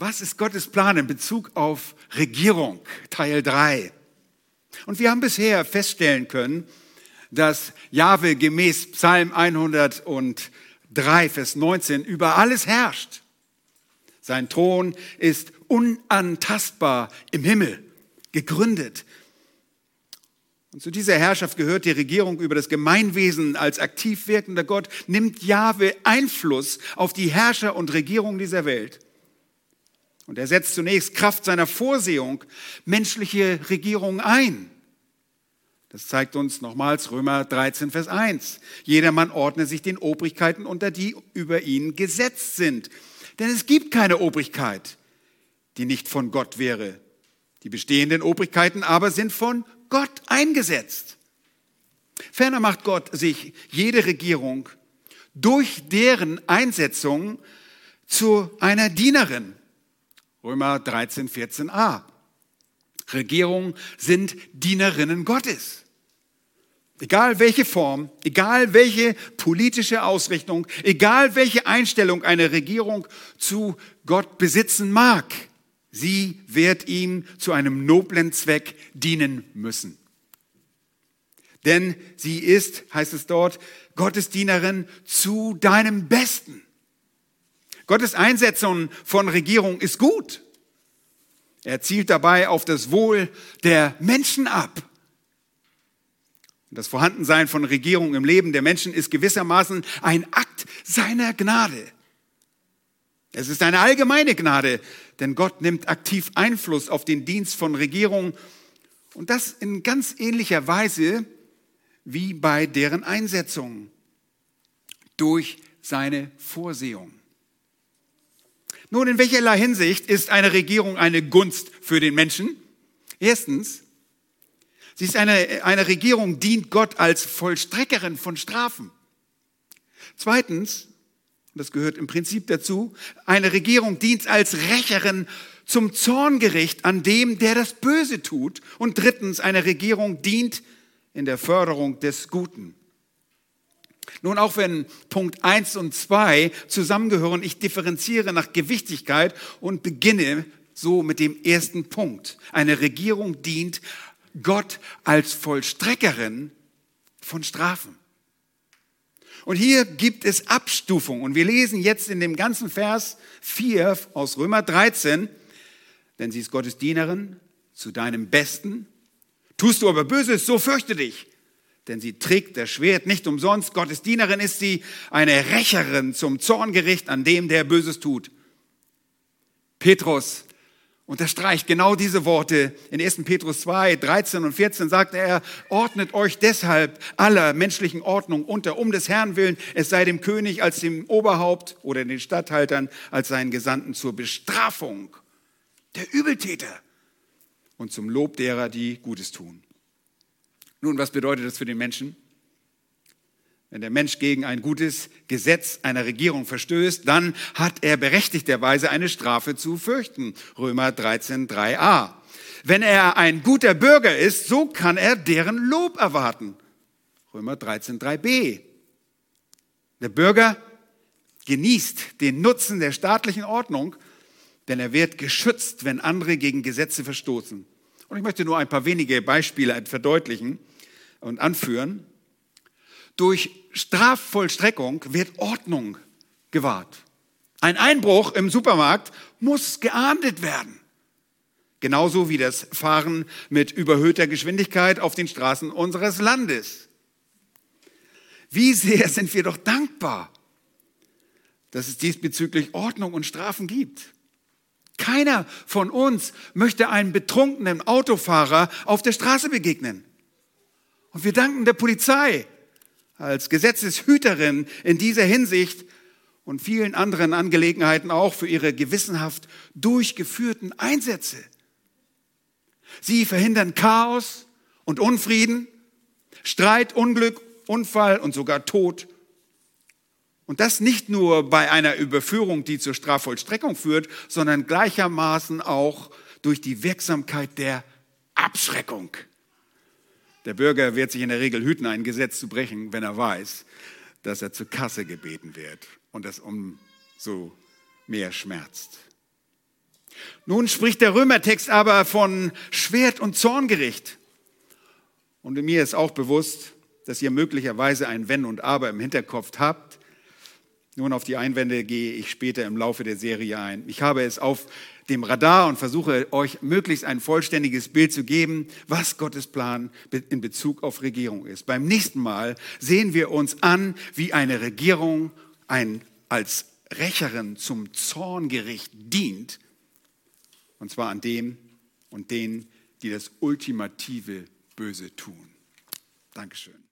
Was ist Gottes Plan in Bezug auf Regierung? Teil 3. Und wir haben bisher feststellen können, dass Jahwe gemäß Psalm 103, Vers 19 über alles herrscht. Sein Thron ist unantastbar im Himmel, gegründet. Und zu dieser Herrschaft gehört die Regierung über das Gemeinwesen als aktiv wirkender Gott, nimmt Jahwe Einfluss auf die Herrscher und Regierung dieser Welt. Und er setzt zunächst Kraft seiner Vorsehung menschliche Regierungen ein. Das zeigt uns nochmals Römer 13, Vers 1. Jedermann ordne sich den Obrigkeiten unter, die über ihn gesetzt sind. Denn es gibt keine Obrigkeit, die nicht von Gott wäre. Die bestehenden Obrigkeiten aber sind von Gott eingesetzt. Ferner macht Gott sich jede Regierung durch deren Einsetzung zu einer Dienerin. Römer 13, 14a. Regierungen sind Dienerinnen Gottes. Egal welche Form, egal welche politische Ausrichtung, egal welche Einstellung eine Regierung zu Gott besitzen mag, sie wird ihm zu einem noblen Zweck dienen müssen. Denn sie ist, heißt es dort, Gottes Dienerin zu deinem Besten. Gottes Einsetzung von Regierung ist gut. Er zielt dabei auf das Wohl der Menschen ab. Das Vorhandensein von Regierung im Leben der Menschen ist gewissermaßen ein Akt seiner Gnade. Es ist eine allgemeine Gnade, denn Gott nimmt aktiv Einfluss auf den Dienst von Regierung und das in ganz ähnlicher Weise wie bei deren Einsetzung durch seine Vorsehung. Nun, in welcherlei Hinsicht ist eine Regierung eine Gunst für den Menschen? Erstens, sie ist eine, eine Regierung, dient Gott als Vollstreckerin von Strafen. Zweitens, das gehört im Prinzip dazu, eine Regierung dient als Rächerin zum Zorngericht an dem, der das Böse tut. Und drittens, eine Regierung dient in der Förderung des Guten. Nun, auch wenn Punkt 1 und 2 zusammengehören, ich differenziere nach Gewichtigkeit und beginne so mit dem ersten Punkt. Eine Regierung dient Gott als Vollstreckerin von Strafen. Und hier gibt es Abstufung. Und wir lesen jetzt in dem ganzen Vers 4 aus Römer 13, denn sie ist Gottes Dienerin zu deinem Besten. Tust du aber Böses, so fürchte dich denn sie trägt das Schwert nicht umsonst. Gottes Dienerin ist sie, eine Rächerin zum Zorngericht an dem, der Böses tut. Petrus unterstreicht genau diese Worte. In 1. Petrus 2, 13 und 14 sagt er, ordnet euch deshalb aller menschlichen Ordnung unter, um des Herrn willen, es sei dem König als dem Oberhaupt oder den Statthaltern als seinen Gesandten zur Bestrafung der Übeltäter und zum Lob derer, die Gutes tun. Nun, was bedeutet das für den Menschen? Wenn der Mensch gegen ein gutes Gesetz einer Regierung verstößt, dann hat er berechtigterweise eine Strafe zu fürchten. Römer 13, 3a. Wenn er ein guter Bürger ist, so kann er deren Lob erwarten. Römer 13, 3b. Der Bürger genießt den Nutzen der staatlichen Ordnung, denn er wird geschützt, wenn andere gegen Gesetze verstoßen. Und ich möchte nur ein paar wenige Beispiele verdeutlichen und anführen. Durch Strafvollstreckung wird Ordnung gewahrt. Ein Einbruch im Supermarkt muss geahndet werden. Genauso wie das Fahren mit überhöhter Geschwindigkeit auf den Straßen unseres Landes. Wie sehr sind wir doch dankbar, dass es diesbezüglich Ordnung und Strafen gibt. Keiner von uns möchte einem betrunkenen Autofahrer auf der Straße begegnen. Und wir danken der Polizei als Gesetzeshüterin in dieser Hinsicht und vielen anderen Angelegenheiten auch für ihre gewissenhaft durchgeführten Einsätze. Sie verhindern Chaos und Unfrieden, Streit, Unglück, Unfall und sogar Tod. Und das nicht nur bei einer Überführung, die zur Strafvollstreckung führt, sondern gleichermaßen auch durch die Wirksamkeit der Abschreckung. Der Bürger wird sich in der Regel hüten, ein Gesetz zu brechen, wenn er weiß, dass er zur Kasse gebeten wird und das umso mehr schmerzt. Nun spricht der Römertext aber von Schwert und Zorngericht. Und mir ist auch bewusst, dass ihr möglicherweise ein Wenn und Aber im Hinterkopf habt. Nun, auf die Einwände gehe ich später im Laufe der Serie ein. Ich habe es auf dem Radar und versuche euch möglichst ein vollständiges Bild zu geben, was Gottes Plan in Bezug auf Regierung ist. Beim nächsten Mal sehen wir uns an, wie eine Regierung ein, als Rächerin zum Zorngericht dient, und zwar an dem und denen, die das ultimative Böse tun. Dankeschön.